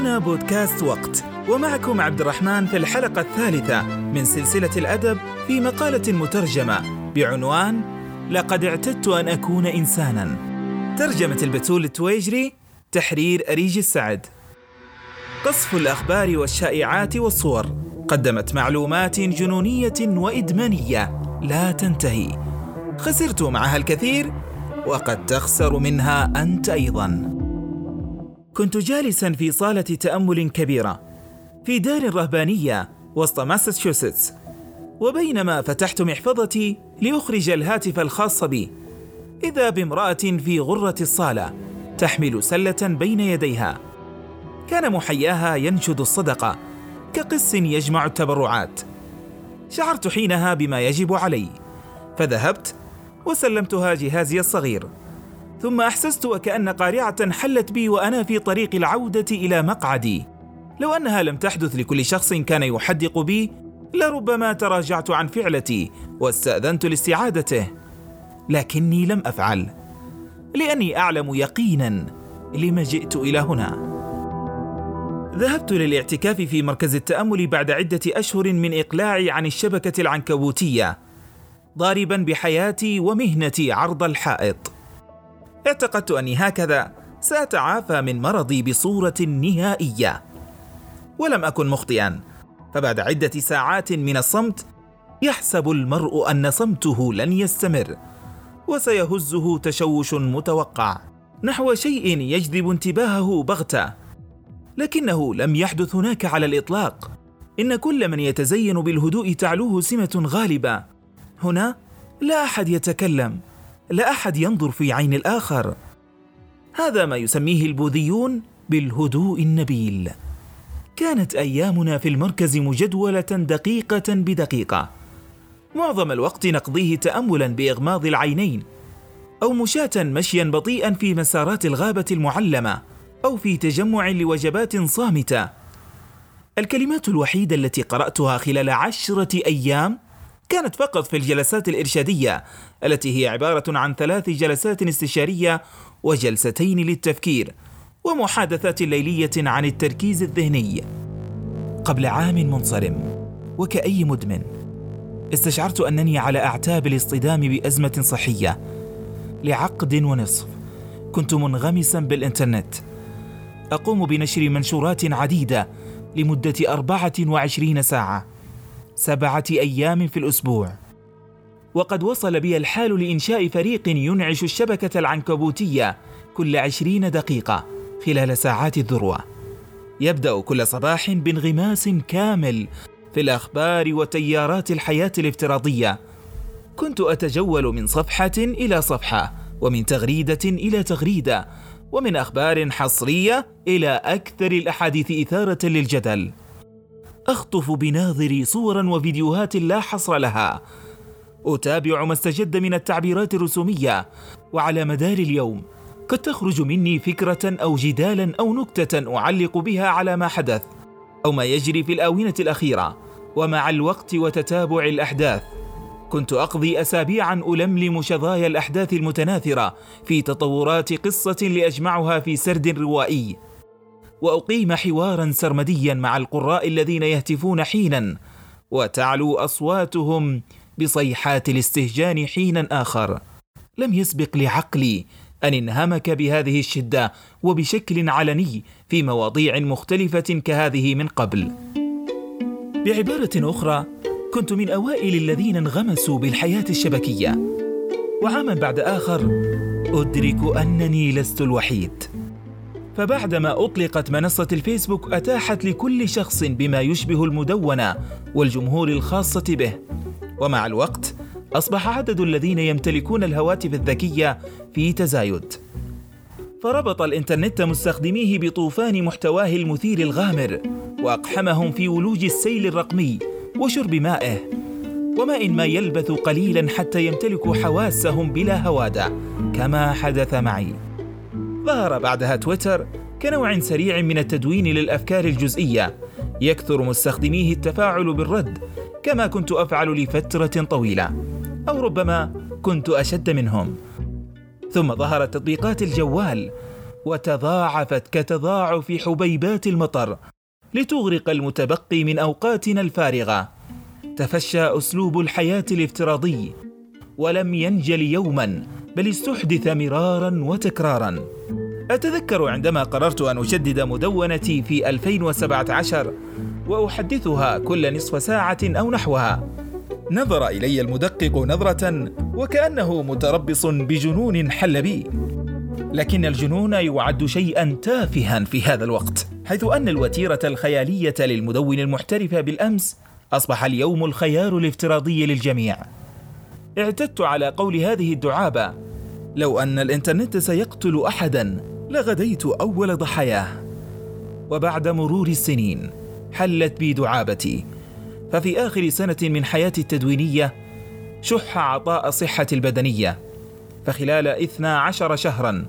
هنا بودكاست وقت. ومعكم عبد الرحمن في الحلقة الثالثة من سلسلة الأدب في مقالة مترجمة بعنوان لقد اعتدت أن أكون إنسانا. ترجمة البتول التويجري تحرير أريج السعد. قصف الأخبار والشائعات والصور قدمت معلومات جنونية وإدمانية لا تنتهي. خسرت معها الكثير وقد تخسر منها أنت أيضاً. كنت جالسا في صالة تأمل كبيرة في دار رهبانية وسط ماساتشوستس. وبينما فتحت محفظتي لأخرج الهاتف الخاص بي إذا بامرأة في غرفة الصالة تحمل سلة بين يديها. كان محياها ينشد الصدقة كقس يجمع التبرعات. شعرت حينها بما يجب علي فذهبت وسلمتها جهازي الصغير. ثم أحسست وكأن قارعة حلت بي وأنا في طريق العودة إلى مقعدي. لو أنها لم تحدث لكل شخص كان يحدق بي لربما تراجعت عن فعلتي واستأذنت لاستعادته لكني لم أفعل. لأني أعلم يقينا لما جئت إلى هنا. ذهبت للاعتكاف في مركز التأمل بعد عدة أشهر من إقلاعي عن الشبكة العنكبوتية ضاربا بحياتي ومهنتي عرض الحائط. اعتقدت أني هكذا. سأتعافى من مرضي بصورة نهائية. ولم أكن مخطئا. فبعد عدة ساعات من الصمت يحسب المرء أن صمته لن يستمر وسيهزه تشوش متوقع. نحو شيء يجذب انتباهه بغتة. لكنه لم يحدث هناك على الإطلاق. إن كل من يتزين بالهدوء تعلوه سمة غالبة. هنا لا أحد يتكلم. لا أحد ينظر في عين الآخر. هذا ما يسميه البوذيون بالهدوء النبيل. كانت أيامنا في المركز مجدولة دقيقة بدقيقة. معظم الوقت نقضيه تاملا بإغماض العينين أو مشاة مشيا بطيئا في مسارات الغابة المعلمة أو في تجمع لوجبات صامتة. الكلمات الوحيدة التي قرأتها خلال عشرة أيام كانت فقط في الجلسات الإرشادية التي هي عبارة عن ثلاث جلسات استشارية وجلستين للتفكير ومحادثات ليلية عن التركيز الذهني. قبل عام منصرم وكأي مدمن استشعرت أنني على أعتاب الاصطدام بأزمة صحية لعقد ونصف. كنت منغمسا بالإنترنت. أقوم بنشر منشورات عديدة لمدة أربعة وعشرين ساعة. سبعة أيام في الأسبوع. وقد وصل بي الحال لإنشاء فريق ينعش الشبكة العنكبوتية كل عشرين دقيقة خلال ساعات الذروة. يبدأ كل صباح بانغماس كامل في الأخبار وتيارات الحياة الافتراضية. كنت أتجول من صفحة إلى صفحة ومن تغريدة إلى تغريدة ومن أخبار حصرية إلى أكثر الأحاديث إثارة للجدل. أخطف بناظري صورا وفيديوهات لا حصر لها. أتابع ما استجد من التعبيرات الرسومية. وعلى مدار اليوم قد تخرج مني فكرة أو جدالا أو نكتة أعلق بها على ما حدث أو ما يجري في الآونة الأخيرة. ومع الوقت وتتابع الأحداث كنت أقضي اسابيعا ألملم شظايا الأحداث المتناثرة في تطورات قصة لأجمعها في سرد روائي. وأقيم حوارا سرمديا مع القراء الذين يهتفون حينا وتعلو أصواتهم بصيحات الاستهجان حينا آخر. لم يسبق لعقلي أن انهمك بهذه الشدة وبشكل علني في مواضيع مختلفة كهذه من قبل. بعبارة أخرى كنت من أوائل الذين انغمسوا بالحياة الشبكية وعاما بعد آخر أدرك أنني لست الوحيد. فبعدما أطلقت منصة الفيسبوك أتاحت لكل شخص بما يشبه المدونة والجمهور الخاصة به. ومع الوقت أصبح عدد الذين يمتلكون الهواتف الذكية في تزايد. فربط الإنترنت مستخدميه بطوفان محتواه المثير الغامر وأقحمهم في ولوج السيل الرقمي وشرب مائه. وماء ما يلبث قليلا حتى يمتلكوا حواسهم بلا هوادة كما حدث معي. ظهر بعدها تويتر كنوع سريع من التدوين للأفكار الجزئية يكثر مستخدميه التفاعل بالرد كما كنت أفعل لفترة طويلة أو ربما كنت أشد منهم. ثم ظهرت تطبيقات الجوال وتضاعفت كتضاعف حبيبات المطر لتغرق المتبقي من أوقاتنا الفارغة. تفشى أسلوب الحياة الافتراضي ولم ينجل يوما. بل استحدث مرارا وتكرارا. أتذكر عندما قررت أن أجدد مدونتي في 2017 وأحدثها كل نصف ساعة أو نحوها. نظر إلي المدقق نظرة وكأنه متربص بجنون حل بي. لكن الجنون يعد شيئا تافها في هذا الوقت حيث أن الوتيرة الخيالية للمدون المحترف بالأمس أصبح اليوم الخيار الافتراضي للجميع. اعتدت على قول هذه الدعابة. لو أن الإنترنت سيقتل أحدا لغديت أول ضحاياه. وبعد مرور السنين حلت بي دعابتي. ففي آخر سنة من حياتي التدوينية شح عطاء صحة البدنية. فخلال إثنى عشر شهرا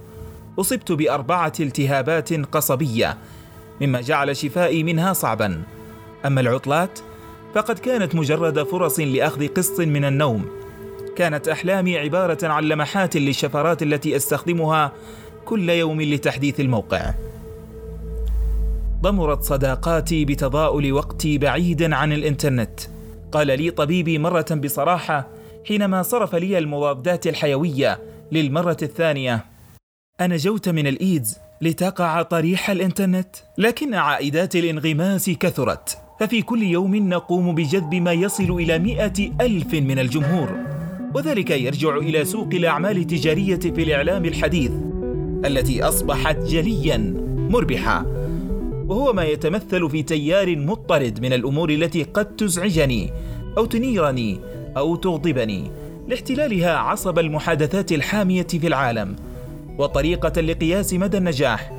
أصبت بأربعة التهابات قصبية مما جعل شفائي منها صعبا. أما العطلات فقد كانت مجرد فرص لأخذ قسط من النوم. كانت أحلامي عبارة عن لمحات للشفرات التي أستخدمها كل يوم لتحديث الموقع. ضمرت صداقاتي بتضاؤل وقتي بعيدا عن الإنترنت. قال لي طبيبي مرة بصراحة حينما صرف لي المضادات الحيوية للمرة الثانية انجوت من الإيدز لتقع طريح الإنترنت لكن عائدات الانغماس كثرت ففي كل يوم نقوم بجذب ما يصل إلى مئة ألف من الجمهور. وذلك يرجع إلى سوق الأعمال التجارية في الإعلام الحديث التي أصبحت جليا مربحة وهو ما يتمثل في تيار مضطرد من الأمور التي قد تزعجني أو تنيرني أو تغضبني لاحتلالها عصب المحادثات الحامية في العالم وطريقة لقياس مدى النجاح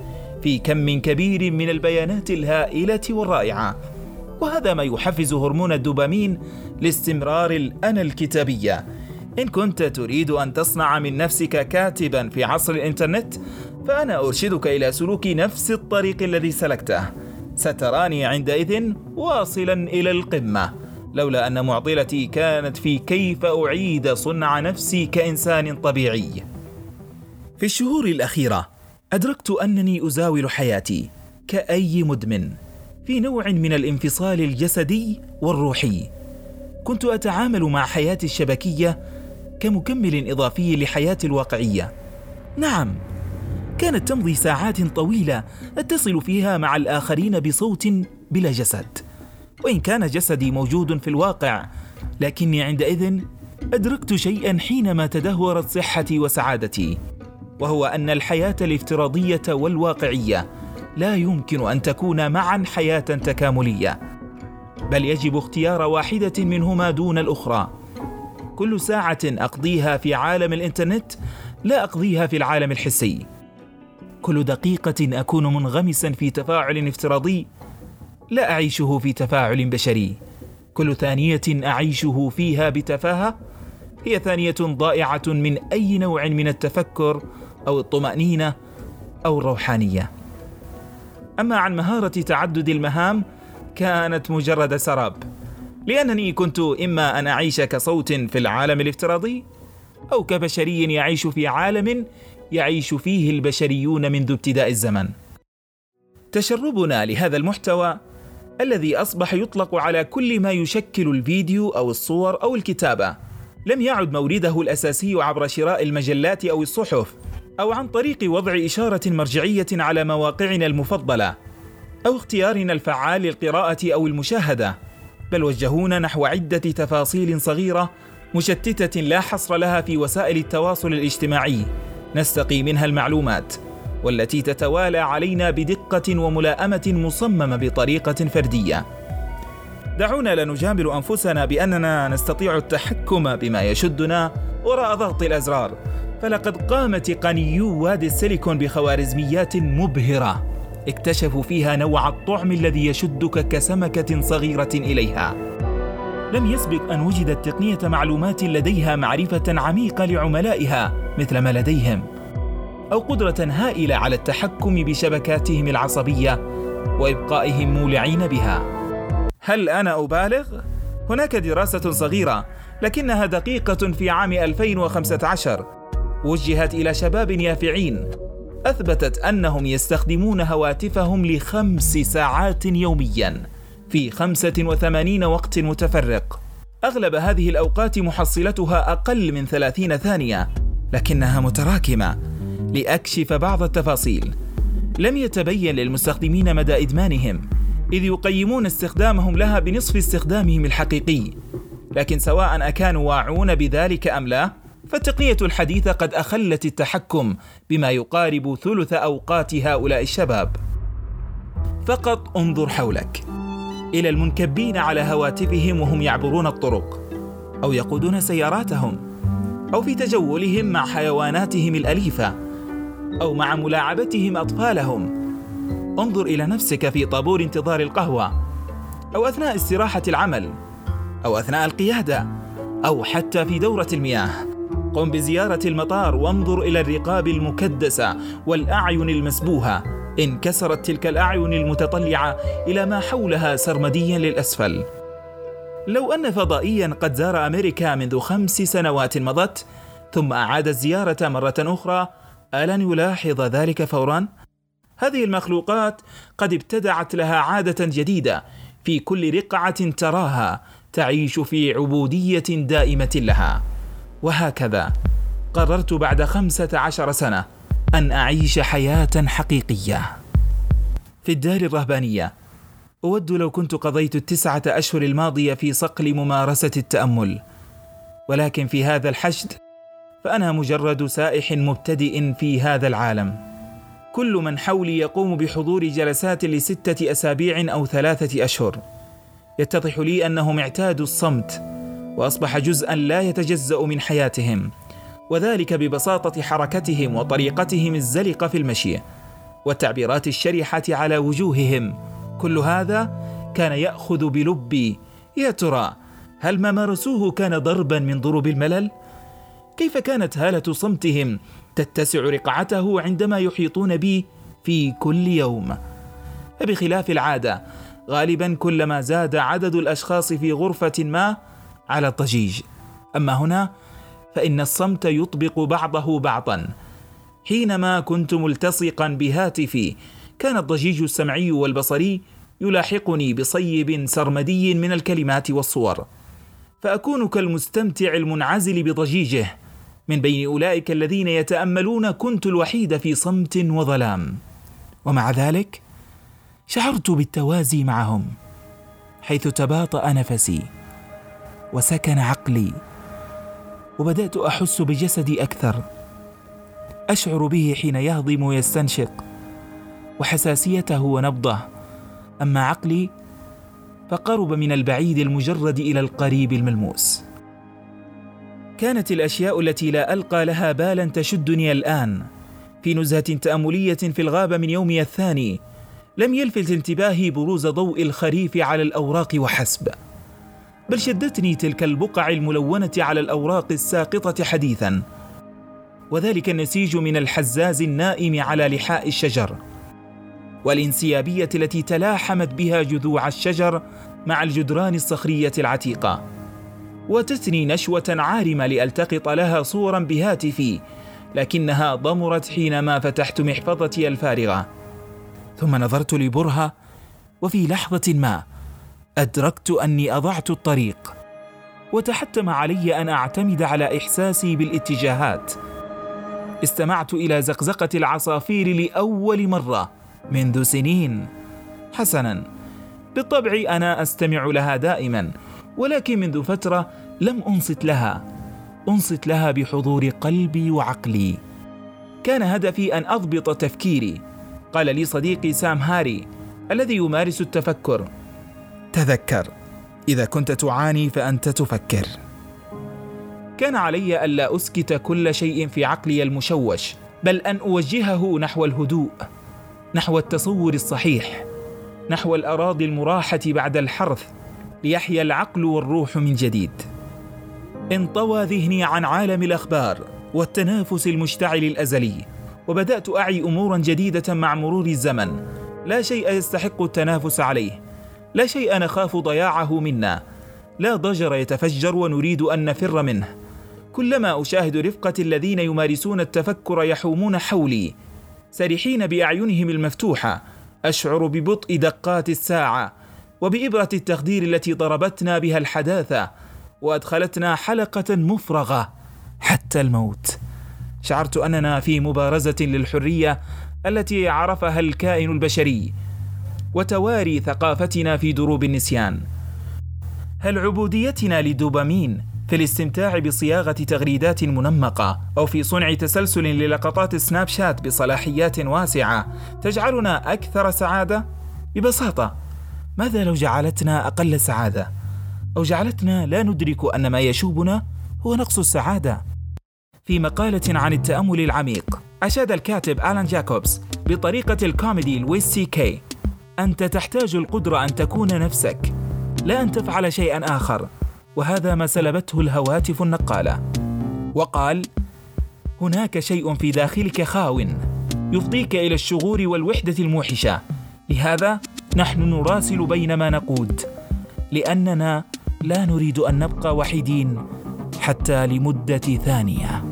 في كم كبير من البيانات الهائلة والرائعة. وهذا ما يحفز هرمون الدوبامين لاستمرار الأنا الكتابية. إن كنت تريد أن تصنع من نفسك كاتبا في عصر الإنترنت فأنا أرشدك إلى سلوك نفس الطريق الذي سلكته. ستراني عندئذ واصلا إلى القمة. لولا أن معضلتي كانت في كيف أعيد صنع نفسي كإنسان طبيعي. في الشهور الأخيرة أدركت أنني أزاول حياتي كأي مدمن في نوع من الانفصال الجسدي والروحي. كنت أتعامل مع حياتي الشبكية كمكمل إضافي لحياتي الواقعية. نعم كانت تمضي ساعات طويلة أتصل فيها مع الآخرين بصوت بلا جسد. وإن كان جسدي موجود في الواقع لكني عندئذ أدركت شيئا حينما تدهورت صحتي وسعادتي وهو أن الحياة الافتراضية والواقعية لا يمكن أن تكون معا حياة تكاملية بل يجب اختيار واحدة منهما دون الأخرى. كل ساعة أقضيها في عالم الإنترنت لا أقضيها في العالم الحسي. كل دقيقة أكون منغمسا في تفاعل افتراضي لا أعيشه في تفاعل بشري. كل ثانية أعيشه فيها بتفاهة هي ثانية ضائعة من أي نوع من التفكر أو الطمأنينة أو الروحانية. أما عن مهارة تعدد المهام كانت مجرد سراب. لأنني كنت إما أن أعيش كصوت في العالم الافتراضي أو كبشري يعيش في عالم يعيش فيه البشريون منذ ابتداء الزمن. تشربنا لهذا المحتوى الذي أصبح يطلق على كل ما يشكل الفيديو أو الصور أو الكتابة. لم يعد مورده الأساسي عبر شراء المجلات أو الصحف أو عن طريق وضع إشارة مرجعية على مواقعنا المفضلة أو اختيارنا الفعال للقراءة أو المشاهدة. بل وجهونا نحو عدة تفاصيل صغيرة مشتتة لا حصر لها في وسائل التواصل الاجتماعي نستقي منها المعلومات والتي تتوالى علينا بدقة وملائمة مصممة بطريقة فردية. دعونا لا نجامل أنفسنا بأننا نستطيع التحكم بما يشدنا وراء ضغط الأزرار فلقد قام تقنيو وادي السيليكون بخوارزميات مبهرة اكتشفوا فيها نوع الطعم الذي يشدك كسمكة صغيرة إليها. لم يسبق أن وجدت تقنية معلومات لديها معرفة عميقة لعملائها مثل ما لديهم أو قدرة هائلة على التحكم بشبكاتهم العصبية وإبقائهم مولعين بها. هل أنا أبالغ؟ هناك دراسة صغيرة لكنها دقيقة في عام 2015 وجهت إلى شباب يافعين. أثبتت أنهم يستخدمون هواتفهم لخمس ساعات يومياً في 85 وقت متفرق. أغلب هذه الأوقات محصلتها أقل من 30 ثانية لكنها متراكمة لأكشف بعض التفاصيل. لم يتبين للمستخدمين مدى إدمانهم إذ يقيمون استخدامهم لها بنصف استخدامهم الحقيقي. لكن سواء أكانوا واعون بذلك أم لا فالتقنية الحديثة قد أخلت التحكم بما يقارب ثلث أوقات هؤلاء الشباب. فقط انظر حولك. إلى المنكبين على هواتفهم وهم يعبرون الطرق أو يقودون سياراتهم أو في تجولهم مع حيواناتهم الأليفة أو مع ملاعبتهم أطفالهم. انظر إلى نفسك في طابور انتظار القهوة أو أثناء استراحة العمل أو أثناء القيادة أو حتى في دورة المياه. قم بزيارة المطار وانظر إلى الرقاب المكدسة والأعين المسبوهة انكسرت تلك الأعين المتطلعة إلى ما حولها سرمديا للأسفل. لو أن فضائيا قد زار أمريكا منذ خمس سنوات مضت ثم أعاد الزيارة مرة أخرى ألن يلاحظ ذلك فورا؟ هذه المخلوقات قد ابتدعت لها عادة جديدة في كل رقعة تراها تعيش في عبودية دائمة لها. وهكذا. قررت بعد خمسة عشر سنة أن أعيش حياة حقيقية. في الدار الرهبانية أود لو كنت قضيت التسعة أشهر الماضية في صقل ممارسة التأمل. ولكن في هذا الحشد فأنا مجرد سائح مبتدئ في هذا العالم. كل من حولي يقوم بحضور جلسات لستة أسابيع أو ثلاثة أشهر. يتضح لي أنهم اعتادوا الصمت. وأصبح جزءا لا يتجزأ من حياتهم وذلك ببساطة حركتهم وطريقتهم الزلقة في المشي والتعبيرات الشرحة على وجوههم كل هذا كان يأخذ بلبي يا ترى هل ما مارسوه كان ضربا من ضروب الملل؟ كيف كانت هالة صمتهم تتسع رقعته عندما يحيطون بي في كل يوم؟ فبخلاف العادة غالبا كلما زاد عدد الأشخاص في غرفة ما على الضجيج أما هنا فإن الصمت يطبق بعضه بعضا. حينما كنت ملتصقا بهاتفي كان الضجيج السمعي والبصري يلاحقني بصيب سرمدي من الكلمات والصور. فأكون كالمستمتع المنعزل بضجيجه من بين أولئك الذين يتأملون كنت الوحيد في صمت وظلام. ومع ذلك شعرت بالتوازي معهم حيث تباطأ نفسي. وسكن عقلي. وبدأت أحس بجسدي أكثر. أشعر به حين يهضم ويستنشق. وحساسيته ونبضه. أما عقلي فقرب من البعيد المجرد إلى القريب الملموس. كانت الأشياء التي لا ألقى لها بالا تشدني الآن. في نزهة تأملية في الغابة من يومي الثاني لم يلفت انتباهي بروز ضوء الخريف على الأوراق وحسب. بل شدتني تلك البقع الملونة على الأوراق الساقطة حديثا. وذلك النسيج من الحزاز النائم على لحاء الشجر. والانسيابية التي تلاحمت بها جذوع الشجر مع الجدران الصخرية العتيقة. وتثني نشوة عارمة لألتقط لها صورا بهاتفي لكنها ضمرت حينما فتحت محفظتي الفارغة. ثم نظرت لبرهة وفي لحظة ما أدركت أني أضعت الطريق وتحتم علي أن أعتمد على إحساسي بالاتجاهات. استمعت إلى زقزقة العصافير لأول مرة منذ سنين. حسنا بالطبع أنا أستمع لها دائما ولكن منذ فترة لم أنصت لها. أنصت لها بحضور قلبي وعقلي. كان هدفي أن أضبط تفكيري. قال لي صديقي سام هاري الذي يمارس التفكر تذكر. إذا كنت تعاني فأنت تفكر. كان علي ألا أسكت كل شيء في عقلي المشوش بل أن أوجهه نحو الهدوء نحو التصور الصحيح نحو الأراضي المراحة بعد الحرث ليحيا العقل والروح من جديد. انطوى ذهني عن عالم الأخبار والتنافس المشتعل الأزلي وبدأت أعي أمورا جديدة مع مرور الزمن. لا شيء يستحق التنافس عليه. لا شيء نخاف ضياعه منا. لا ضجر يتفجر ونريد أن نفر منه. كلما أشاهد رفقة الذين يمارسون التفكر يحومون حولي. سرحين بأعينهم المفتوحة. أشعر ببطء دقات الساعة. وبإبرة التخدير التي ضربتنا بها الحداثة. وأدخلتنا حلقة مفرغة. حتى الموت. شعرت أننا في مبارزة للحرية التي عرفها الكائن البشري. وتواري ثقافتنا في دروب النسيان. هل عبوديتنا للدوبامين في الاستمتاع بصياغة تغريدات منمقة أو في صنع تسلسل للقطات سناب شات بصلاحيات واسعة تجعلنا أكثر سعادة؟ ببساطة ماذا لو جعلتنا أقل سعادة؟ أو جعلتنا لا ندرك أن ما يشوبنا هو نقص السعادة؟ في مقالة عن التأمل العميق أشاد الكاتب آلان جاكوبز بطريقة الكوميدي لويس سي كي. أنت تحتاج القدرة أن تكون نفسك. لا أن تفعل شيئا آخر. وهذا ما سلبته الهواتف النقالة. وقال هناك شيء في داخلك خاو يفضيك إلى الشغور والوحدة الموحشة. لهذا نحن نراسل بينما نقود. لأننا لا نريد أن نبقى وحيدين حتى لمدة ثانية.